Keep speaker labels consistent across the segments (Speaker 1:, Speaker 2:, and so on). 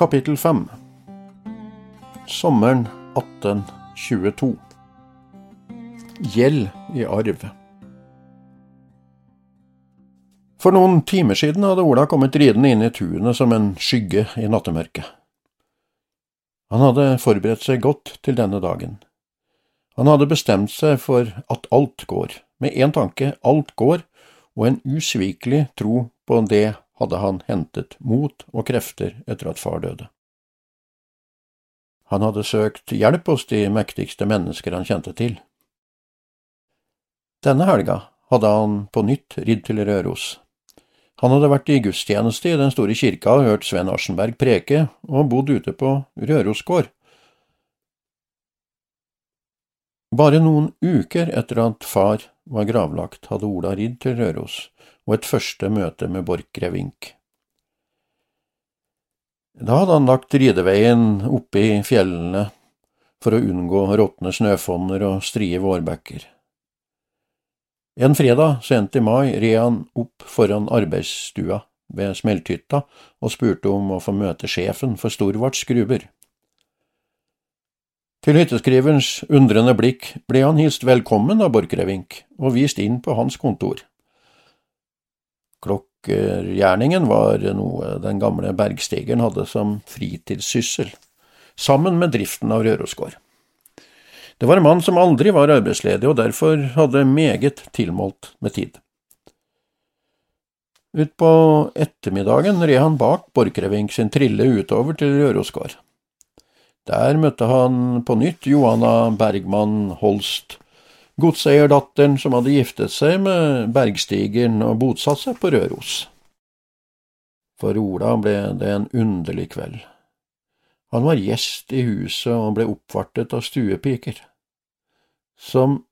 Speaker 1: Kapittel 5 Sommeren 1822 Gjeld i arv For noen timer siden hadde Ola kommet ridende inn i tunet som en skygge i nattemørket. Han hadde forberedt seg godt til denne dagen. Han hadde bestemt seg for at alt går, med én tanke, alt går, og en usvikelig tro på det hadde han hentet mot og krefter etter at far døde. Han hadde søkt hjelp hos de mektigste mennesker han kjente til. Denne helga hadde han på nytt ridd til Røros. Han hadde vært i gudstjeneste i den store kirka og hørt Sven Arsenberg preke, og bodd ute på Røros gård. Bare noen uker etter at far var gravlagt, hadde Ola ridd til Røros og et første møte med Borchgrevink. Da hadde han lagt rideveien oppe i fjellene for å unngå råtne snøfonner og strie vårbekker. En fredag sent i mai red han opp foran arbeidsstua ved smelthytta og spurte om å få møte sjefen for Storvarts gruver. Til hytteskriverens undrende blikk ble han hilst velkommen av Borchgrevink og vist inn på hans kontor. Klokkergjerningen var noe den gamle bergstigeren hadde som fritidssyssel, sammen med driften av Rørosgård. Det var en mann som aldri var arbeidsledig, og derfor hadde meget tilmålt med tid. Utpå ettermiddagen red han bak Borchgrevink sin trille utover til Rørosgård. Der møtte han på nytt Johanna Bergman Holst, godseierdatteren som hadde giftet seg med bergstigeren og bosatt seg på Røros. For Ola ble det en underlig kveld. Han var gjest i huset og ble oppvartet av stuepiker. Som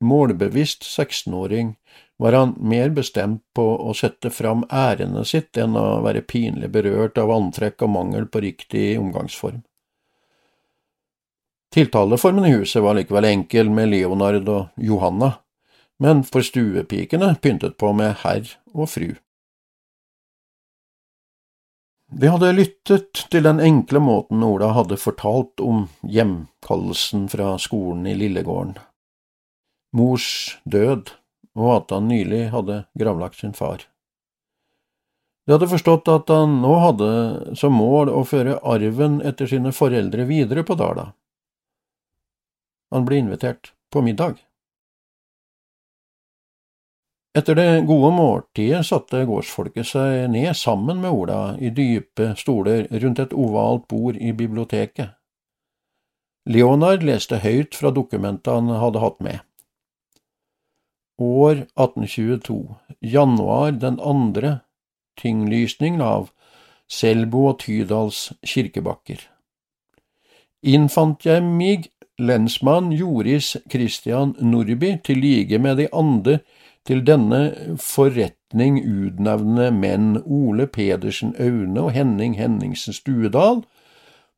Speaker 1: målbevisst 16-åring var han mer bestemt på å sette fram ærendet sitt enn å være pinlig berørt av antrekk og mangel på riktig omgangsform. Tiltaleformen i huset var likevel enkel med Leonard og Johanna, men for stuepikene pyntet på med herr og fru. De hadde lyttet til den enkle måten Ola hadde fortalt om hjemkallelsen fra skolen i Lillegården, mors død og at han nylig hadde gravlagt sin far. De hadde forstått at han nå hadde som mål å føre arven etter sine foreldre videre på Dala. Han ble invitert på middag. Etter det gode måltidet satte gårdsfolket seg ned sammen med Ola i dype stoler rundt et ovalt bord i biblioteket. Leonard leste høyt fra dokumentet han hadde hatt med. År 1822, januar den andre, tinglysning av Selbo og Tydals kirkebakker. Innfant jeg mig lensmann Joris Christian Nordby til like med de andre til denne forretning utnevne menn Ole Pedersen Aune og Henning Henningsen Stuedal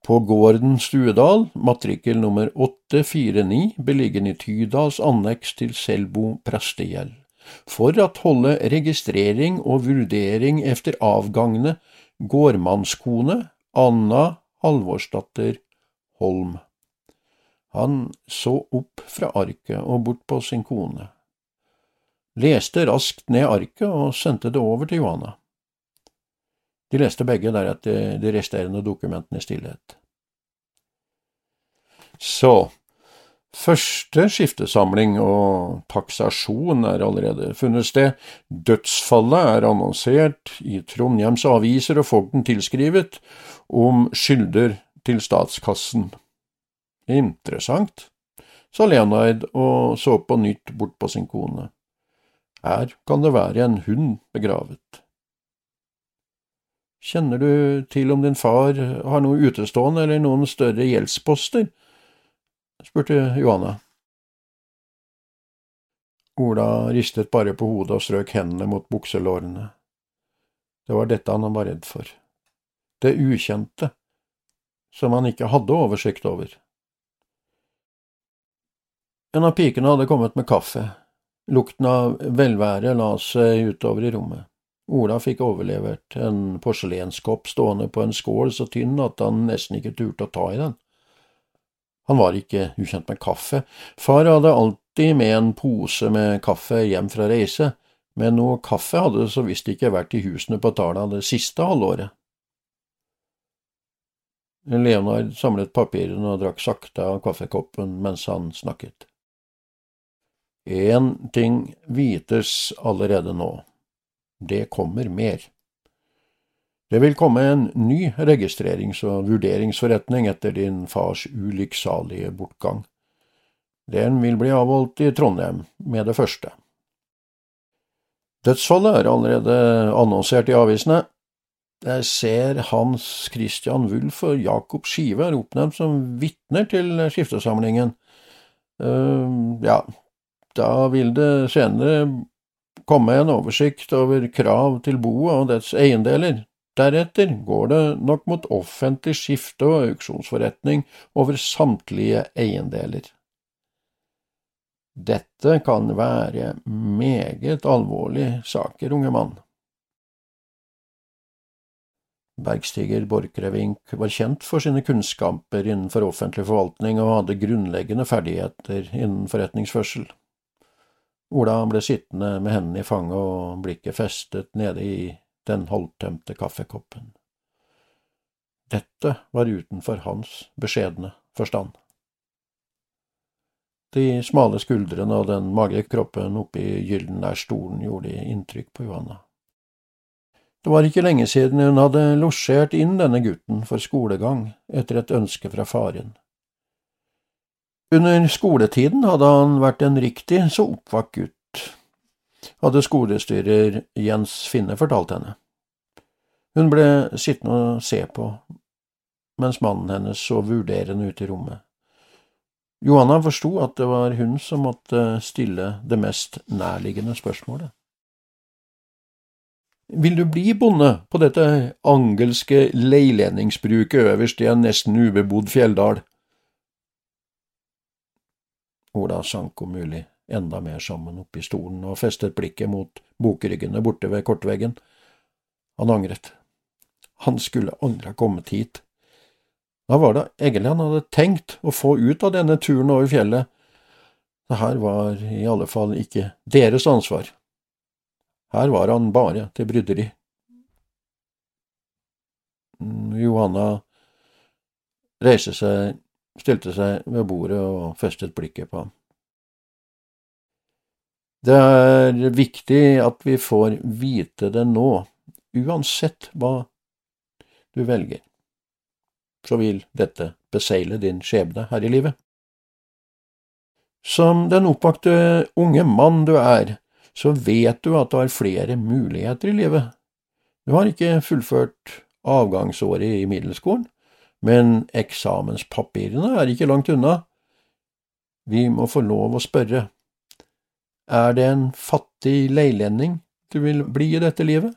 Speaker 1: på gården Stuedal, matrikkel nummer 849, beliggende i Tydals anneks til Selbo prestegjeld, for at holde registrering og vurdering efter avgangne gårdmannskone Anna Halvorsdatter Holm. Han så opp fra arket og bort på sin kone, leste raskt ned arket og sendte det over til Johanna. De leste begge deretter de resterende dokumentene i stillhet. Så, første skiftesamling og taksasjon er allerede funnet sted, dødsfallet er annonsert i Trondheims aviser og fogden tilskrivet om skylder til statskassen. Interessant, sa Leonard og så på nytt bort på sin kone. Her kan det være en hund begravet. Kjenner du til om din far har noe utestående eller noen større gjeldsposter? spurte Johanna. Ola ristet bare på hodet og strøk hendene mot bukselårene. Det var dette han var redd for. Det ukjente, som han ikke hadde oversikt over. En av pikene hadde kommet med kaffe. Lukten av velvære la seg utover i rommet. Ola fikk overlevert en porselenskopp stående på en skål så tynn at han nesten ikke turte å ta i den. Han var ikke ukjent med kaffe. Far hadde alltid med en pose med kaffe hjem fra reise, men noe kaffe hadde så visst ikke vært i husene på Tala det siste halvåret. Leonard samlet papirene og drakk sakte av kaffekoppen mens han snakket. Én ting vites allerede nå. Det kommer mer. Det vil komme en ny registrerings- og vurderingsforretning etter din fars ulykksalige bortgang. Den vil bli avholdt i Trondheim med det første. Dødsfallet er allerede annonsert i avisene. Jeg ser Hans Christian Wulf og Jakob Skive er oppnevnt som vitner til skiftesamlingen. Uh, ja, da vil det senere komme en oversikt over krav til boet og dets eiendeler. Deretter går det nok mot offentlig skifte og auksjonsforretning over samtlige eiendeler. Dette kan være meget alvorlige saker, unge mann. Bergstiger Borchgrevink var kjent for sine kunnskaper innenfor offentlig forvaltning og hadde grunnleggende ferdigheter innen forretningsførsel. Ola ble sittende med hendene i fanget og blikket festet nede i den halvtømte kaffekoppen. Dette var utenfor hans beskjedne forstand. De smale skuldrene og den magre kroppen oppi Gyldenlærstolen gjorde inntrykk på Johanna. Det var ikke lenge siden hun hadde losjert inn denne gutten for skolegang etter et ønske fra faren. Under skoletiden hadde han vært en riktig så oppvakt gutt, hadde skolestyrer Jens Finne fortalt henne. Hun ble sittende og se på, mens mannen hennes så vurderende ut i rommet. Johanna forsto at det var hun som måtte stille det mest nærliggende spørsmålet. Vil du bli bonde på dette angelske leilendingsbruket øverst i en nesten ubebodd fjelldal? Ola sank om mulig enda mer sammen oppi stolen og festet blikket mot bokryggene borte ved kortveggen. Han angret. Han skulle aldri ha kommet hit. Hva var det egentlig han hadde tenkt å få ut av denne turen over fjellet? Det her var i alle fall ikke deres ansvar. Her var han bare til bryderi. Johanna reiste seg stilte seg ved bordet og festet blikket på ham. Det er viktig at vi får vite det nå, uansett hva du velger. Så vil dette besegle din skjebne her i livet. Som den oppvakte unge mann du er, så vet du at du har flere muligheter i livet. Du har ikke fullført avgangsåret i middelskolen, men eksamenspapirene er ikke langt unna. Vi må få lov å spørre, er det en fattig leilending du vil bli i dette livet,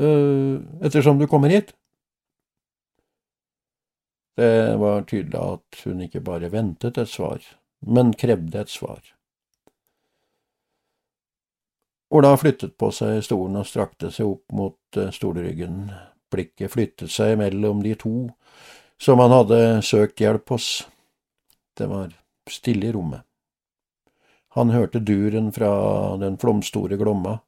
Speaker 1: uh, ettersom du kommer hit? Det var tydelig at hun ikke bare ventet et svar, men krevde et svar. Ola flyttet på seg stolen og strakte seg opp mot eh, stolryggen. Blikket flyttet seg mellom de to som han hadde søkt hjelp hos. Det var stille i rommet. Han hørte duren fra den flomstore Glomma.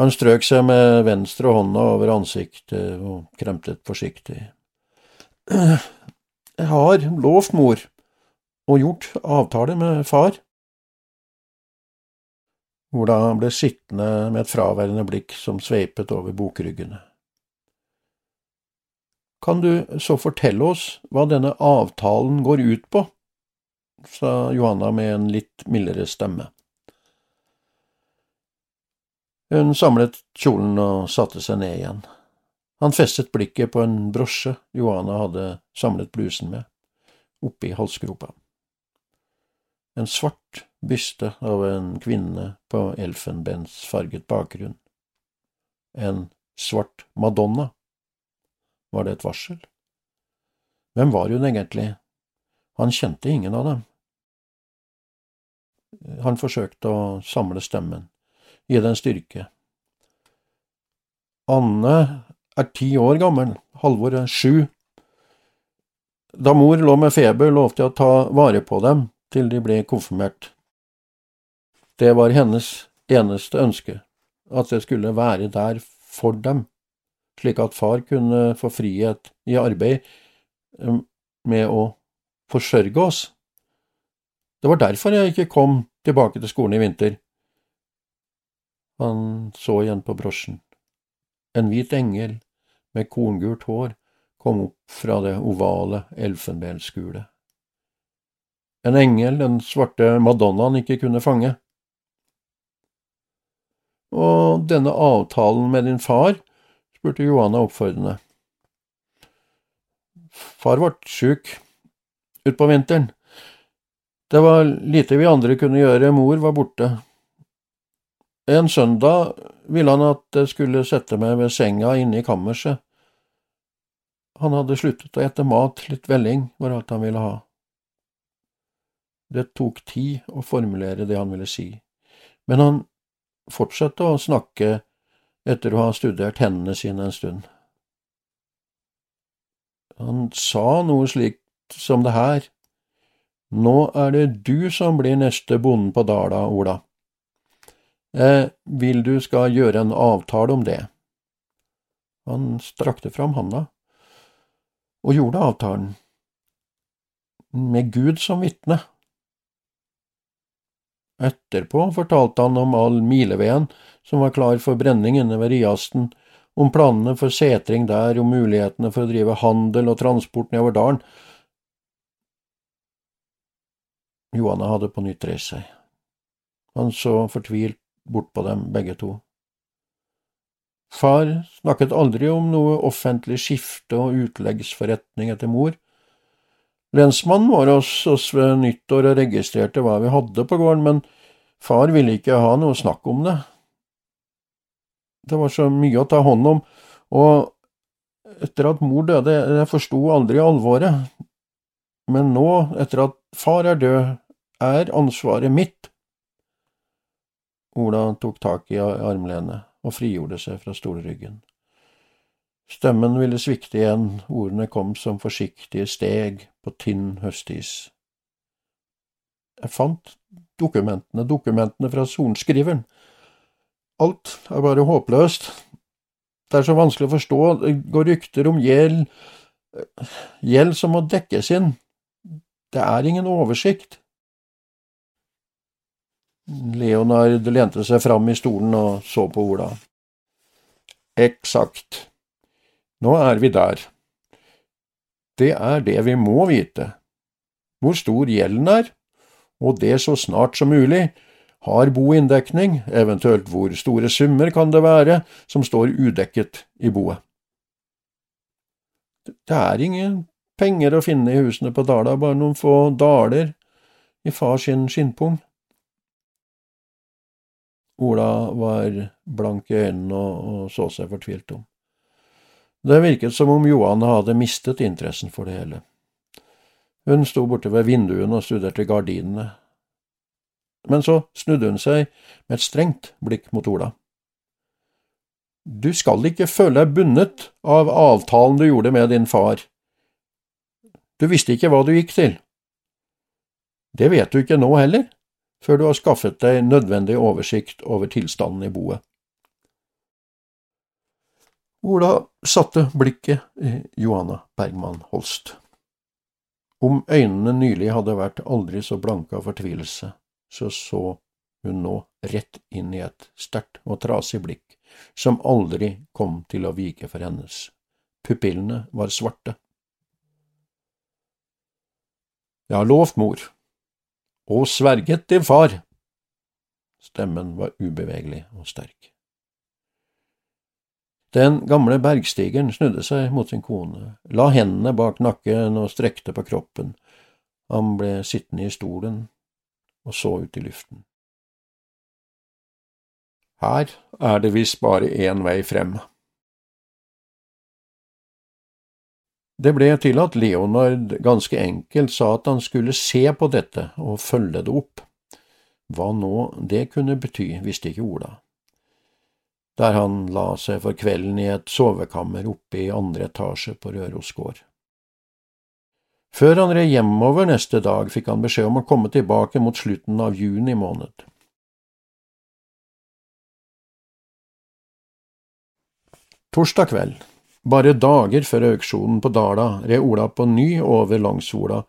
Speaker 1: Han strøk seg med venstre hånda over ansiktet og kremtet forsiktig. Jeg har lovt mor og gjort avtale med far. Ola ble sittende med et fraværende blikk som sveipet over bokryggene. Kan du så fortelle oss hva denne avtalen går ut på? sa Johanna med en litt mildere stemme. Hun samlet kjolen og satte seg ned igjen. Han festet blikket på en brosje Johanna hadde samlet blusen med, oppi halsgropa. En svart byste av en kvinne på elfenbensfarget bakgrunn. En svart madonna. Var det et varsel? Hvem var hun egentlig? Han kjente ingen av dem. Han forsøkte å samle stemmen, gi den styrke. Anne er ti år gammel, Halvor er sju. Da mor lå med feber, lovte jeg å ta vare på dem til de ble konfirmert. Det var hennes eneste ønske, at jeg skulle være der for dem, slik at far kunne få frihet i arbeid eh, med å forsørge oss. Det var derfor jeg ikke kom tilbake til skolen i vinter. Han så igjen på brosjen. En hvit engel med korngult hår kom opp fra det ovale elfenbenskulet. En engel den svarte madonnaen ikke kunne fange. Og denne avtalen med din far? Spurte Johanna oppfordrende. Far ble sjuk utpå vinteren. Det var lite vi andre kunne gjøre, mor var borte. En søndag ville han at jeg skulle sette meg ved senga inne i kammerset. Han hadde sluttet å ete mat, litt velling var alt han ville ha. Det tok tid å formulere det han ville si, men han fortsatte å snakke etter å ha studert hendene sine en stund. Han sa noe slikt som det her. Nå er det du som blir neste bonden på Dala, Ola. Jeg vil du skal gjøre en avtale om det. Han strakte fram handa og gjorde avtalen, med Gud som vitne. Etterpå fortalte han om all mileveden som var klar for brenning inne ved Riasten, om planene for setring der, om mulighetene for å drive handel og transport nedover dalen, Johanna hadde på nytt reist seg. Han så fortvilt bort på dem, begge to. Far snakket aldri om noe offentlig skifte og utleggsforretning etter mor. Lensmannen var hos oss ved nyttår og registrerte hva vi hadde på gården, men far ville ikke ha noe snakk om det. Det var så mye å ta hånd om, og etter at mor døde, jeg forsto aldri alvoret, men nå, etter at far er død, er ansvaret mitt. Ola tok tak i armlenet og frigjorde seg fra stolryggen. Stemmen ville svikte igjen, ordene kom som forsiktige steg på tynn høstis. Jeg fant dokumentene, dokumentene fra sorenskriveren. Alt er bare håpløst. Det er så vanskelig å forstå, det går rykter om gjeld, gjeld som må dekkes inn. Det er ingen oversikt. Leonard lente seg fram i stolen og så på Ola. Eksakt. Nå er vi der. Det er det vi må vite. Hvor stor gjelden er, og det så snart som mulig. Har boinndekning, eventuelt hvor store summer kan det være som står udekket i boet. Det er ingen penger å finne i husene på Dala, bare noen få daler i far sin skinnpung. Ola var blank i øynene og, og så seg fortvilt om. Det virket som om Johan hadde mistet interessen for det hele. Hun sto borte ved vinduene og studerte gardinene. Men så snudde hun seg med et strengt blikk mot Ola. Du skal ikke føle deg bundet av avtalen du gjorde med din far. Du visste ikke hva du gikk til. Det vet du ikke nå heller før du har skaffet deg nødvendig oversikt over tilstanden i boet. Ola satte blikket i Johanna Bergman Holst. Om øynene nylig hadde vært aldri så blanke av fortvilelse, så så hun nå rett inn i et sterkt og trasig blikk som aldri kom til å vike for hennes. Pupillene var svarte. Jeg har lovt mor, og sverget til far. Stemmen var ubevegelig og sterk. Den gamle bergstigeren snudde seg mot sin kone, la hendene bak nakken og strekte på kroppen. Han ble sittende i stolen og så ut i luften. Her er det visst bare én vei frem. Det ble til at Leonard ganske enkelt sa at han skulle se på dette og følge det opp. Hva nå det kunne bety, visste ikke Ola. Der han la seg for kvelden i et sovekammer oppe i andre etasje på Røros gård. Før han red hjemover neste dag, fikk han beskjed om å komme tilbake mot slutten av juni måned. Torsdag kveld, bare dager før auksjonen på Dala, red Ola på ny over Langsola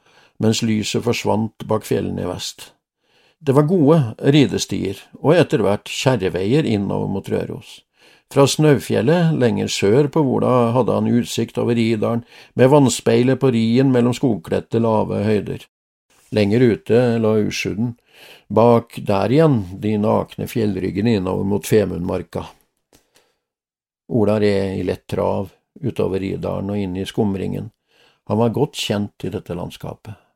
Speaker 1: mens lyset forsvant bak fjellene i vest. Det var gode ridestier og etter hvert kjerreveier innover mot Røros. Fra Snaufjellet, lenger sør på Vola, hadde han utsikt over Ridalen, med vannspeilet på rien mellom skogkledte, lave høyder. Lenger ute lå Usjuden, bak der igjen de nakne fjellryggene innover mot Femundmarka. Ola red i lett trav utover Ridalen og inn i skumringen. Han var godt kjent i dette landskapet.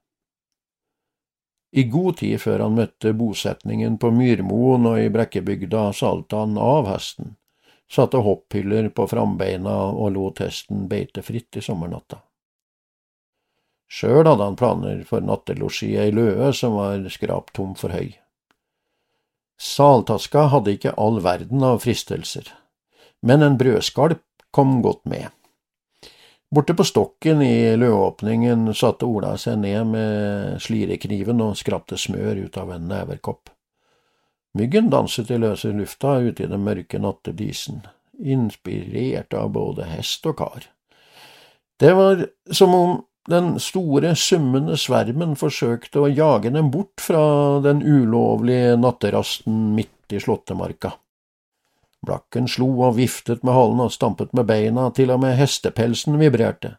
Speaker 1: I god tid før han møtte bosetningen på Myrmoen og i Brekkebygda, salte han av hesten satte hopphyller på frambeina og lot hesten beite fritt i sommernatta. Sjøl hadde han planer for nattelosji i løe som var skrapt tom for høy. Saltaska hadde ikke all verden av fristelser, men en brødskalp kom godt med. Borte på stokken i løåpningen satte Ola seg ned med slirekniven og skrapte smør ut av en neverkopp. Myggen danset i løse lufta ute i den mørke nattedisen, inspirert av både hest og kar. Det var som om den store, summende svermen forsøkte å jage dem bort fra den ulovlige natterasten midt i slåttemarka. Blakken slo og viftet med halen og stampet med beina, til og med hestepelsen vibrerte,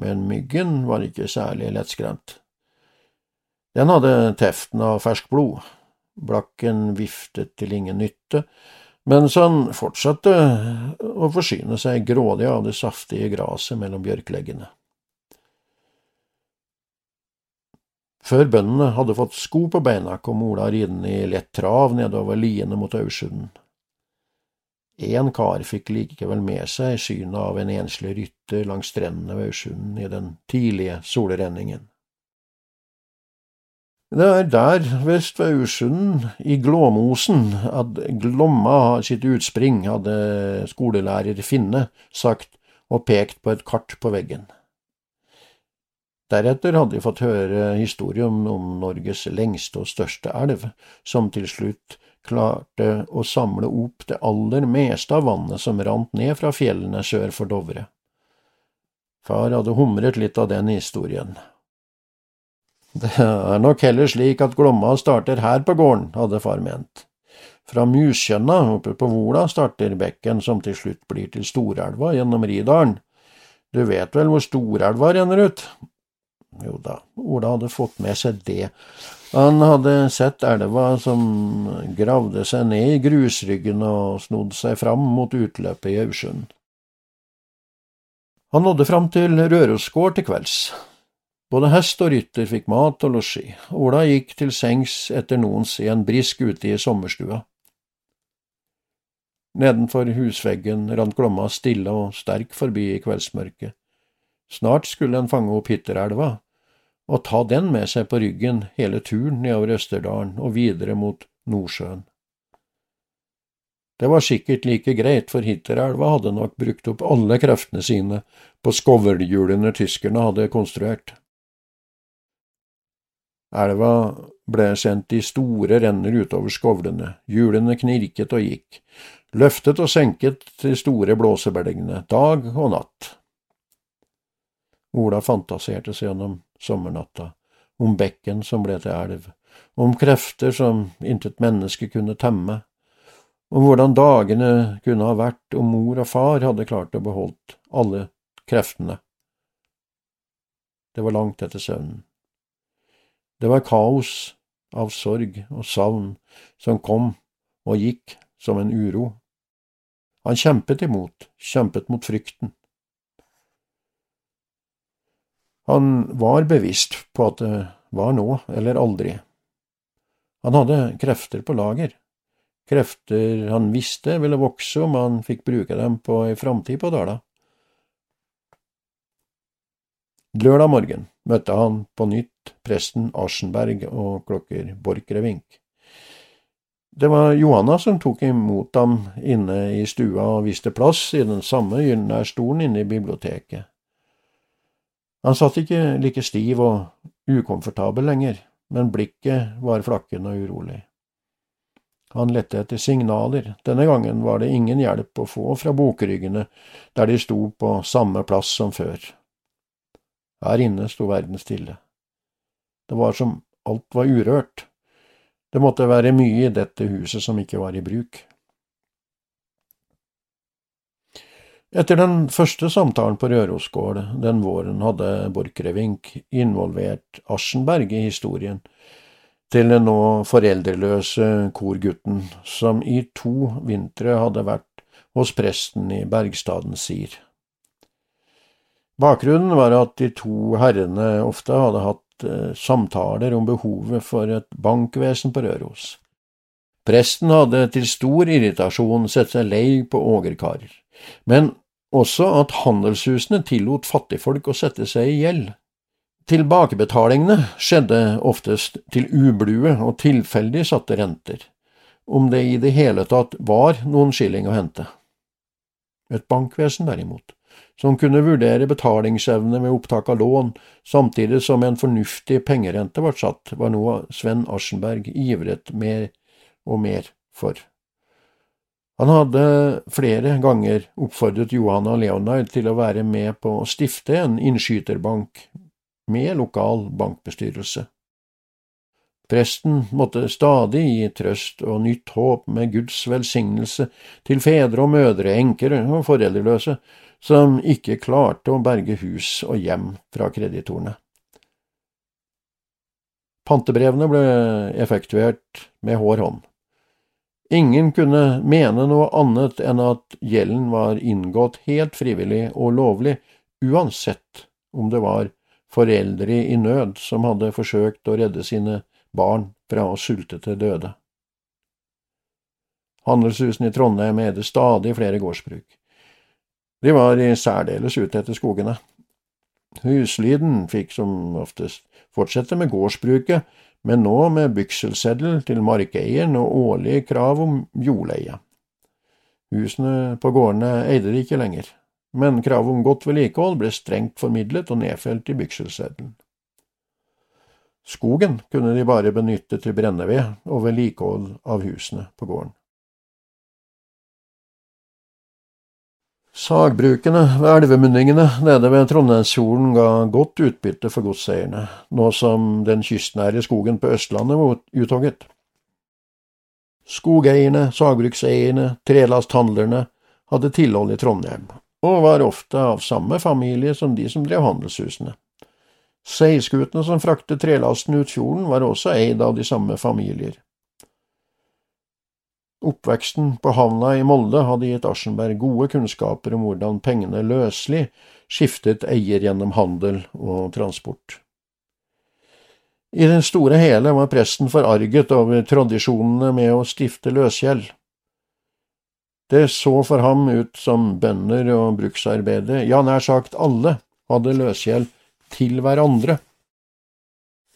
Speaker 1: men myggen var ikke særlig lettskremt. Den hadde teften av ferskt blod, Blakken viftet til ingen nytte, mens han fortsatte å forsyne seg grådig av det saftige graset mellom bjørkleggene. Før bøndene hadde fått sko på beina, kom Ola ridende i lett trav nedover liene mot Aursund. Én kar fikk likevel med seg synet av en enslig rytter langs strendene ved Aursund i den tidlige solrenningen. Det er der, vest ved Aursund, i Glåmosen, at Glomma har sitt utspring, hadde skolelærer Finne sagt og pekt på et kart på veggen. Deretter hadde de fått høre historien om Norges lengste og største elv, som til slutt klarte å samle opp det aller meste av vannet som rant ned fra fjellene sør for Dovre. Far hadde humret litt av den historien, det er nok heller slik at Glomma starter her på gården, hadde far ment. Fra Muskjønna oppe på Vola starter bekken som til slutt blir til Storelva gjennom Ridalen. Du vet vel hvor Storelva renner ut? Jo da, Ola hadde fått med seg det. Han hadde sett elva som gravde seg ned i grusryggen og snodd seg fram mot utløpet i Aursund. Han nådde fram til Rørosgård til kvelds. Både hest og rytter fikk mat og losji. Ola gikk til sengs etter noens i en brisk ute i sommerstua. Nedenfor husveggen rant Glomma stille og sterk forbi i kveldsmørket. Snart skulle en fange opp Hitterelva og ta den med seg på ryggen hele turen nedover Østerdalen og videre mot Nordsjøen. Det var sikkert like greit, for Hitterelva hadde nok brukt opp alle kreftene sine på skovlhjulene tyskerne hadde konstruert. Elva ble sendt i store renner utover skovlene, hjulene knirket og gikk, løftet og senket de store blåsebelgene, dag og natt. Ola fantaserte seg gjennom sommernatta, om bekken som ble til elv, om krefter som intet menneske kunne temme, om hvordan dagene kunne ha vært om mor og far hadde klart å beholdt alle kreftene. Det var langt etter søvnen. Det var kaos av sorg og savn som kom og gikk som en uro. Han kjempet imot, kjempet mot frykten. Han var bevisst på at det var nå eller aldri. Han hadde krefter på lager, krefter han visste ville vokse om han fikk bruke dem på ei framtid på Dala. Lørdag morgen møtte han på nytt presten Aschenberg og klokker Borchgrevink. Det var Johanna som tok imot ham inne i stua og viste plass i den samme gylne stolen inne i biblioteket. Han satt ikke like stiv og ukomfortabel lenger, men blikket var flakkende og urolig. Han lette etter signaler, denne gangen var det ingen hjelp å få fra bokryggene der de sto på samme plass som før. Her inne sto verden stille. Det var som alt var urørt. Det måtte være mye i dette huset som ikke var i bruk. Etter den første samtalen på Rørosgård den våren hadde Borchgrevink involvert Aschenberg i historien til den nå foreldreløse korgutten som i to vintre hadde vært hos presten i Bergstaden Sir. Bakgrunnen var at de to herrene ofte hadde hatt eh, samtaler om behovet for et bankvesen på Røros. Presten hadde til stor irritasjon sett seg lei på ågerkarer, men også at handelshusene tillot fattigfolk å sette seg i gjeld. Tilbakebetalingene skjedde oftest til ublue og tilfeldig satte renter, om det i det hele tatt var noen skilling å hente. Et bankvesen, derimot, som kunne vurdere betalingsevne ved opptak av lån, samtidig som en fornuftig pengerente ble satt, var noe Sven Aschenberg ivret mer og mer for. Han hadde flere ganger oppfordret Johanna Leonard til å være med på å stifte en innskyterbank med lokal bankbestyrelse. Presten måtte stadig gi trøst og nytt håp med Guds velsignelse til fedre og mødre, enker og foreldreløse, som ikke klarte å berge hus og hjem fra kreditorene. Pantebrevene ble effektuert med hård hånd. Ingen kunne mene noe annet enn at gjelden var inngått helt frivillig og lovlig, uansett om det var foreldre i nød som hadde forsøkt å redde sine barn fra å sulte til døde. Handelshusene i Trondheim eide stadig flere gårdsbruk. De var i særdeles ute etter skogene. Huslyden fikk som oftest fortsette med gårdsbruket, men nå med bykselseddel til markeieren og årlige krav om jordleie. Husene på gårdene eide de ikke lenger, men kravet om godt vedlikehold ble strengt formidlet og nedfelt i bykselseddelen. Skogen kunne de bare benytte til brenneved og vedlikehold av husene på gården. Sagbrukene ved elvemunningene nede ved Trondheimsfjorden ga godt utbytte for godseierne, nå som den kystnære skogen på Østlandet var uthogget. Skogeierne, sagbrukseierne, trelasthandlerne hadde tilhold i Trondheim, og var ofte av samme familie som de som drev handelshusene. Seilskutene som fraktet trelasten ut fjorden, var også eid av de samme familier. Oppveksten på havna i Molde hadde gitt Aschenberg gode kunnskaper om hvordan pengene løselig skiftet eier gjennom handel og transport. I det store hele var presten forarget over tradisjonene med å stifte løsgjeld. Det så for ham ut som bønder og bruksarbeidere, ja, nær sagt alle, hadde løsgjeld til hverandre.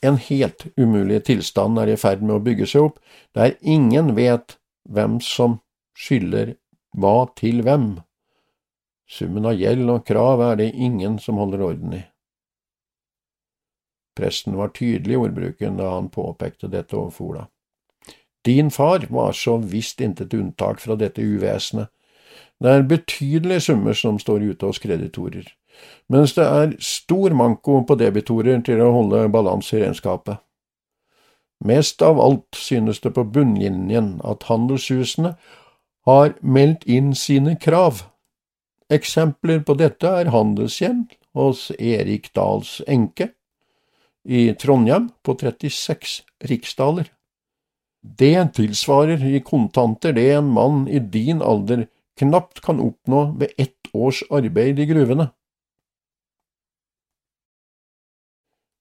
Speaker 1: En helt umulig tilstand er i ferd med å bygge seg opp, der ingen vet hvem som skylder hva til hvem. Summen av gjeld og krav er det ingen som holder orden i. Presten var tydelig i ordbruken da han påpekte dette overfor Ola. Din far var så visst intet unntak fra dette uvesenet. Det er betydelige summer som står ute hos kreditorer, mens det er stor manko på debitorer til å holde balanse i regnskapet. Mest av alt synes det på bunnlinjen at handelshusene har meldt inn sine krav. Eksempler på dette er Handelshjem hos Erik Dahls enke, i Trondheim på 36 riksdaler. Det tilsvarer i kontanter det en mann i din alder knapt kan oppnå ved ett års arbeid i gruvene.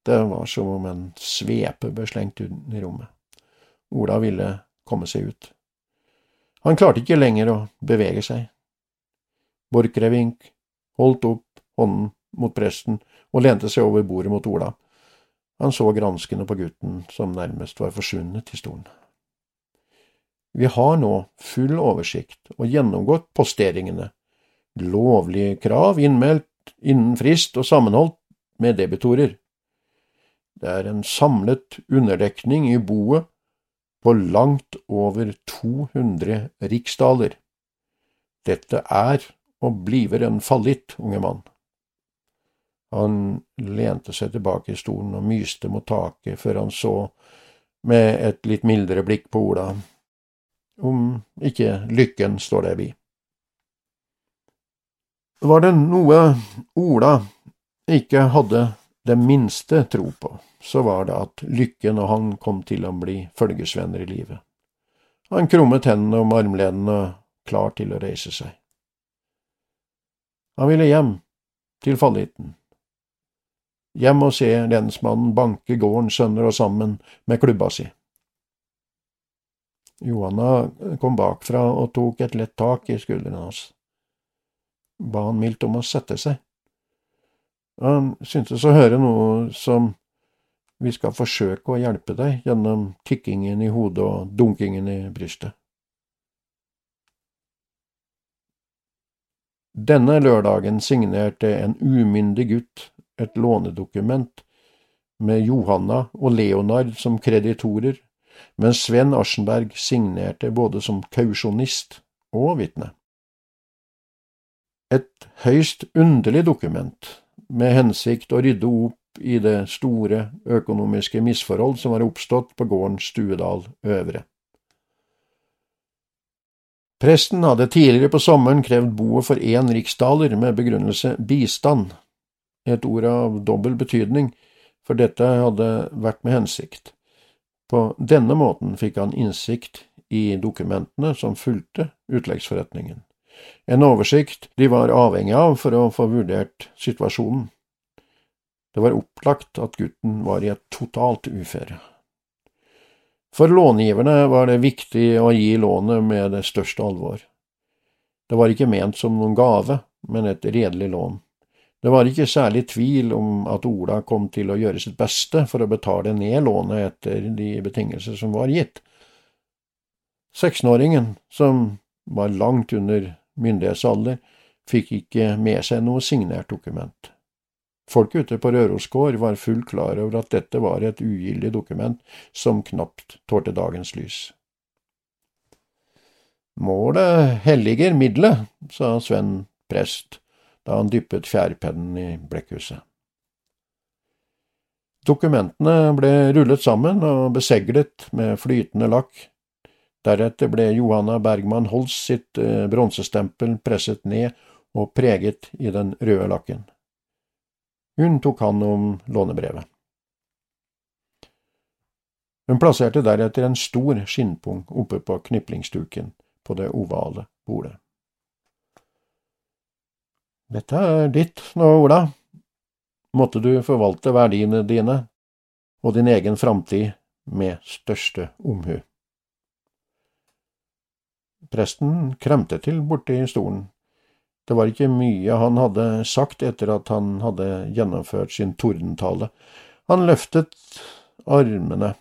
Speaker 1: Det var som om en svepe ble slengt inn i rommet. Ola ville komme seg ut. Han klarte ikke lenger å bevege seg. Borchgrevink holdt opp hånden mot presten og lente seg over bordet mot Ola. Han så granskende på gutten, som nærmest var forsvunnet i stolen. Vi har nå full oversikt og gjennomgått posteringene. Lovlige krav innmeldt innen frist og sammenholdt med debitorer. Det er en samlet underdekning i boet på langt over 200 riksdaler. Dette er og bliver en fallitt, unge mann. Han lente seg tilbake i stolen og myste mot taket før han så, med et litt mildere blikk på Ola, om ikke lykken står deg bi. Var det noe Ola ikke hadde det minste tro på, så var det at Lykken og han kom til å bli følgesvenner i livet. Han krummet hendene om armlenene, klar til å reise seg. Han ville hjem, til falliten. Hjem og se lensmannen banke gården sønder og sammen med klubba si. Johanna kom bakfra og tok et lett tak i skuldrene hans. Ba han mildt om å sette seg. Han syntes å høre noe som vi skal forsøke å hjelpe deg gjennom kikkingen i hodet og dunkingen i brystet. Denne lørdagen signerte en umyndig gutt et lånedokument med Johanna og Leonard som kreditorer mens Sven Aschenberg signerte både som kausjonist og vitne. Et høyst underlig dokument, med hensikt å rydde opp i det store økonomiske misforhold som var oppstått på gården Stuedal Øvre. Presten hadde tidligere på sommeren krevd boet for én riksdaler med begrunnelse bistand, et ord av dobbel betydning, for dette hadde vært med hensikt. På denne måten fikk han innsikt i dokumentene som fulgte utleggsforretningen, en oversikt de var avhengig av for å få vurdert situasjonen. Det var opplagt at gutten var i et totalt uføre. For långiverne var det viktig å gi lånet med det største alvor. Det var ikke ment som noen gave, men et redelig lån. Det var ikke særlig tvil om at Ola kom til å gjøre sitt beste for å betale ned lånet etter de betingelser som var gitt. Sekstenåringen, som var langt under myndighetsalder, fikk ikke med seg noe signert dokument. Folk ute på Rørosgård var fullt klar over at dette var et ugyldig dokument som knapt tålte dagens lys. Målet helliger middelet, sa Sven prest da han dyppet fjærpennen i blekkhuset. Dokumentene ble rullet sammen og beseglet med flytende lakk. Deretter ble Johanna Bergman Holst sitt eh, bronsestempel presset ned og preget i den røde lakken. Hun tok hand om lånebrevet. Hun plasserte deretter en stor skinnpung oppe på kniplingsduken på det ovale bordet. Dette er ditt nå, Ola. Måtte du forvalte verdiene dine og din egen framtid med største omhu. Presten kremte til borti stolen. Det var ikke mye han hadde sagt etter at han hadde gjennomført sin tordentale. Han løftet armene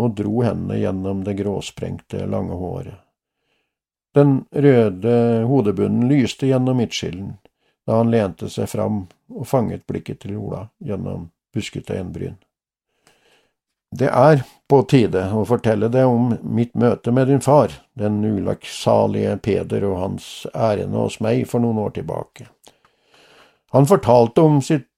Speaker 1: og dro hendene gjennom det gråsprengte, lange håret. Den røde hodebunnen lyste gjennom midtskillen da han lente seg fram og fanget blikket til Ola gjennom buskete øyenbryn. Det er på tide å fortelle deg om mitt møte med din far, den ulykksalige Peder og hans ærend hos meg for noen år tilbake. Han fortalte om sitt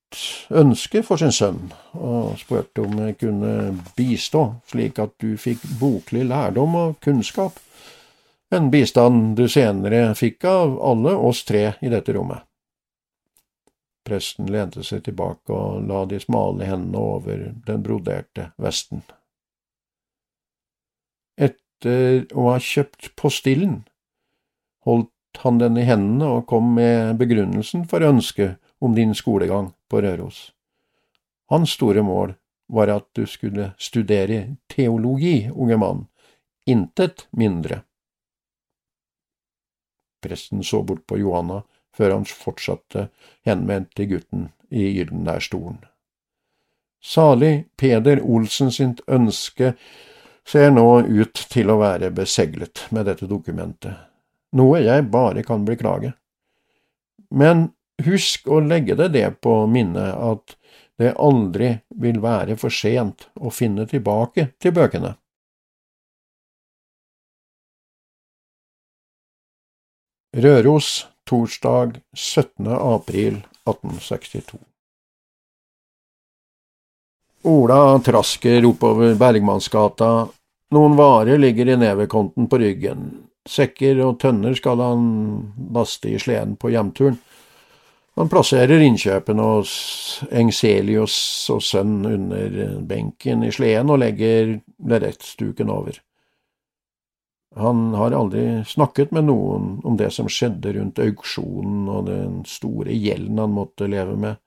Speaker 1: ønske for sin sønn, og spurte om jeg kunne bistå slik at du fikk boklig lærdom og kunnskap, en bistand du senere fikk av alle oss tre i dette rommet. Presten lente seg tilbake og la de smale hendene over den broderte vesten. Etter å ha kjøpt postillen, holdt han den i hendene og kom med begrunnelsen for ønsket om din skolegang på Røros. Hans store mål var at du skulle studere teologi, unge mann, intet mindre. Presten så bort på Johanna før han fortsatte henvendt til gutten i Gyldenlærstolen. Salig Peder Olsen sitt ønske ser nå ut til å være beseglet med dette dokumentet, noe jeg bare kan beklage. Men husk å legge deg det på minnet at det aldri vil være for sent å finne tilbake til bøkene. Røros, torsdag 17. april 1862 Ola trasker oppover Bergmannsgata. Noen varer ligger i nevekonten på ryggen. Sekker og tønner skal han laste i sleden på hjemturen. Han plasserer innkjøpene hos Engselius og sønn under benken i sleden og legger lerretsduken over. Han har aldri snakket med noen om det som skjedde rundt auksjonen og den store gjelden han måtte leve med.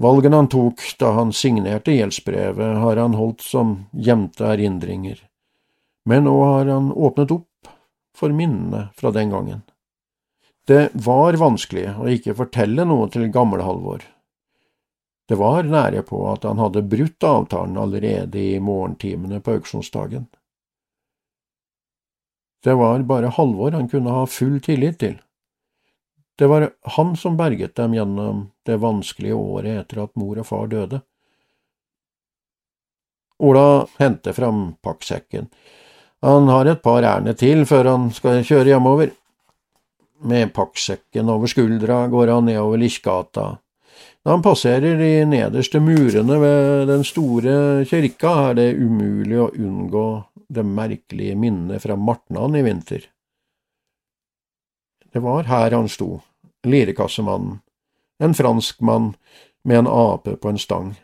Speaker 1: Valgene han tok da han signerte gjeldsbrevet, har han holdt som gjemte erindringer, men nå har han åpnet opp for minnene fra den gangen. Det var vanskelig å ikke fortelle noe til gamle Halvor. Det var nære på at han hadde brutt avtalen allerede i morgentimene på auksjonsdagen. Det var bare Halvor han kunne ha full tillit til. Det var han som berget dem gjennom det vanskelige året etter at mor og far døde. Ola henter fram pakksekken. Han har et par ærend til før han skal kjøre hjemover. Med pakksekken over skuldra går han nedover Lichgata. Da han passerer de nederste murene ved den store kirka, er det umulig å unngå det merkelige minnet fra Martnan i vinter. Det var her han sto, Lirekassemannen, en franskmann med en ape på en stang.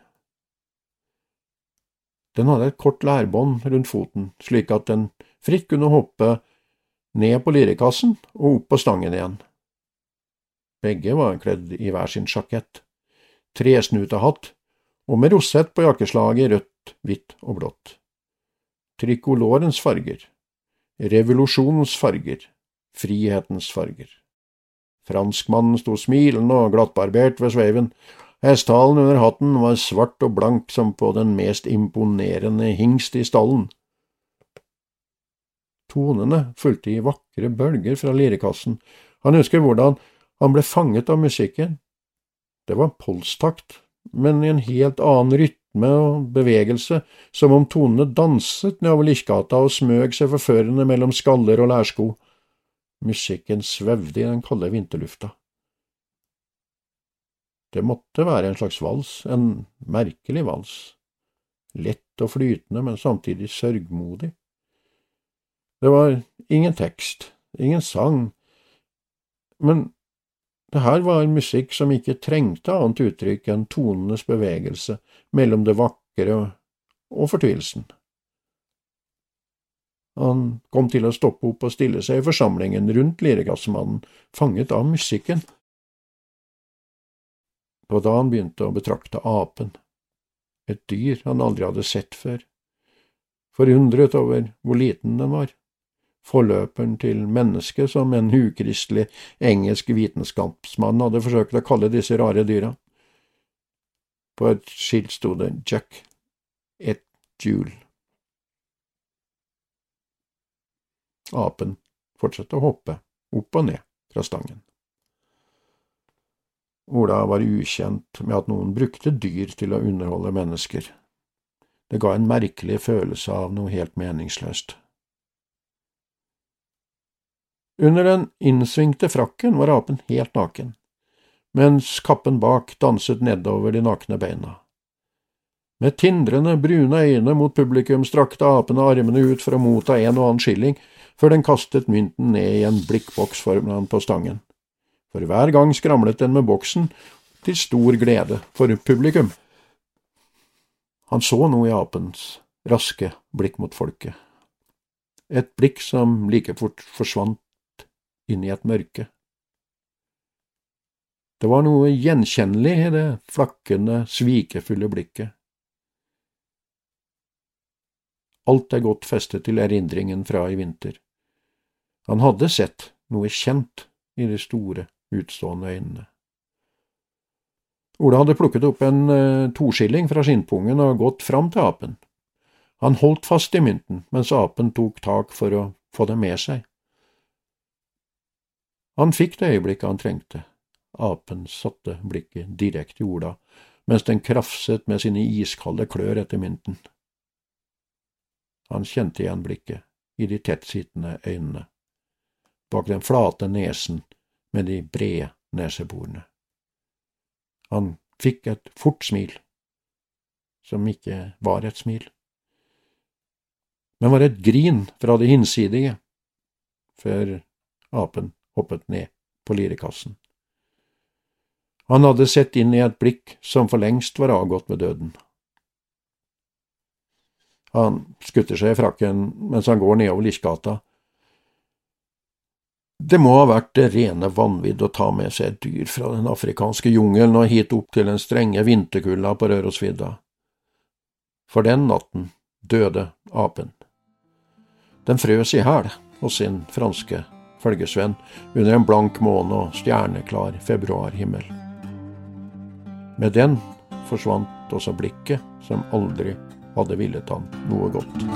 Speaker 1: Den hadde et kort lærbånd rundt foten, slik at den fritt kunne hoppe ned på lirekassen og opp på stangen igjen. Begge var kledd i hver sin sjakett, tresnutehatt og med rosett på jakkeslaget rødt, hvitt og blått. Trikolorens farger, revolusjonens farger, frihetens farger. Franskmannen sto smilende og glattbarbert ved sveiven. Hestehalen under hatten var svart og blank som på den mest imponerende hingst i stallen. Tonene fulgte i vakre bølger fra lirekassen. Han husker hvordan han ble fanget av musikken. Det var polstakt, men i en helt annen rytme og bevegelse, som om tonene danset nedover Lichgata og smøg seg forførende mellom skaller og lærsko. Musikken svevde i den kalde vinterlufta. Det måtte være en slags vals, en merkelig vals, lett og flytende, men samtidig sørgmodig. Det var ingen tekst, ingen sang, men det her var musikk som ikke trengte annet uttrykk enn tonenes bevegelse mellom det vakre og fortvilelsen. Han kom til å stoppe opp og stille seg i forsamlingen rundt lirekassemannen, fanget av musikken. Var da han begynte å betrakte apen, et dyr han aldri hadde sett før, forundret over hvor liten den var, forløperen til mennesket som en ukristelig engelsk vitenskapsmann hadde forsøkt å kalle disse rare dyra. På et skilt sto det Jack, et jul. Apen fortsatte å hoppe, opp og ned fra stangen. Ola var ukjent med at noen brukte dyr til å underholde mennesker. Det ga en merkelig følelse av noe helt meningsløst. Under den innsvingte frakken var apen helt naken, mens kappen bak danset nedover de nakne beina. Med tindrende, brune øyne mot publikum strakte apene armene ut for å motta en og annen skilling, før den kastet mynten ned i en blikkboks foran på stangen. For hver gang skramlet den med boksen, til stor glede for publikum. Han så noe i apens raske blikk mot folket, et blikk som like fort forsvant inn i et mørke. Det var noe gjenkjennelig i det flakkende, svikefulle blikket. Alt er godt festet til erindringen fra i vinter. Han hadde sett noe kjent i de store, utstående øynene. Ola hadde plukket opp en uh, toskilling fra skinnpungen og gått fram til apen. Han holdt fast i mynten mens apen tok tak for å få det med seg. Han fikk det øyeblikket han trengte. Apen satte blikket direkte i Ola, mens den krafset med sine iskalde klør etter mynten. Han kjente igjen blikket i de tettsittende øynene, bak den flate nesen med de brede neseborene. Han fikk et fort smil, som ikke var et smil, men var et grin fra det hinsidige, før apen hoppet ned på lirekassen. Han hadde sett inn i et blikk som for lengst var avgått med døden. Han skutter seg i frakken mens han går nedover Lirsgata. Det må ha vært det rene vanvidd å ta med seg et dyr fra den afrikanske jungelen og hit opp til den strenge vinterkulda på Rørosvidda. For den natten døde apen. Den frøs i hæl hos sin franske følgesvenn under en blank måne og stjerneklar februarhimmel. Med den forsvant også blikket, som aldri hadde villet han noe godt.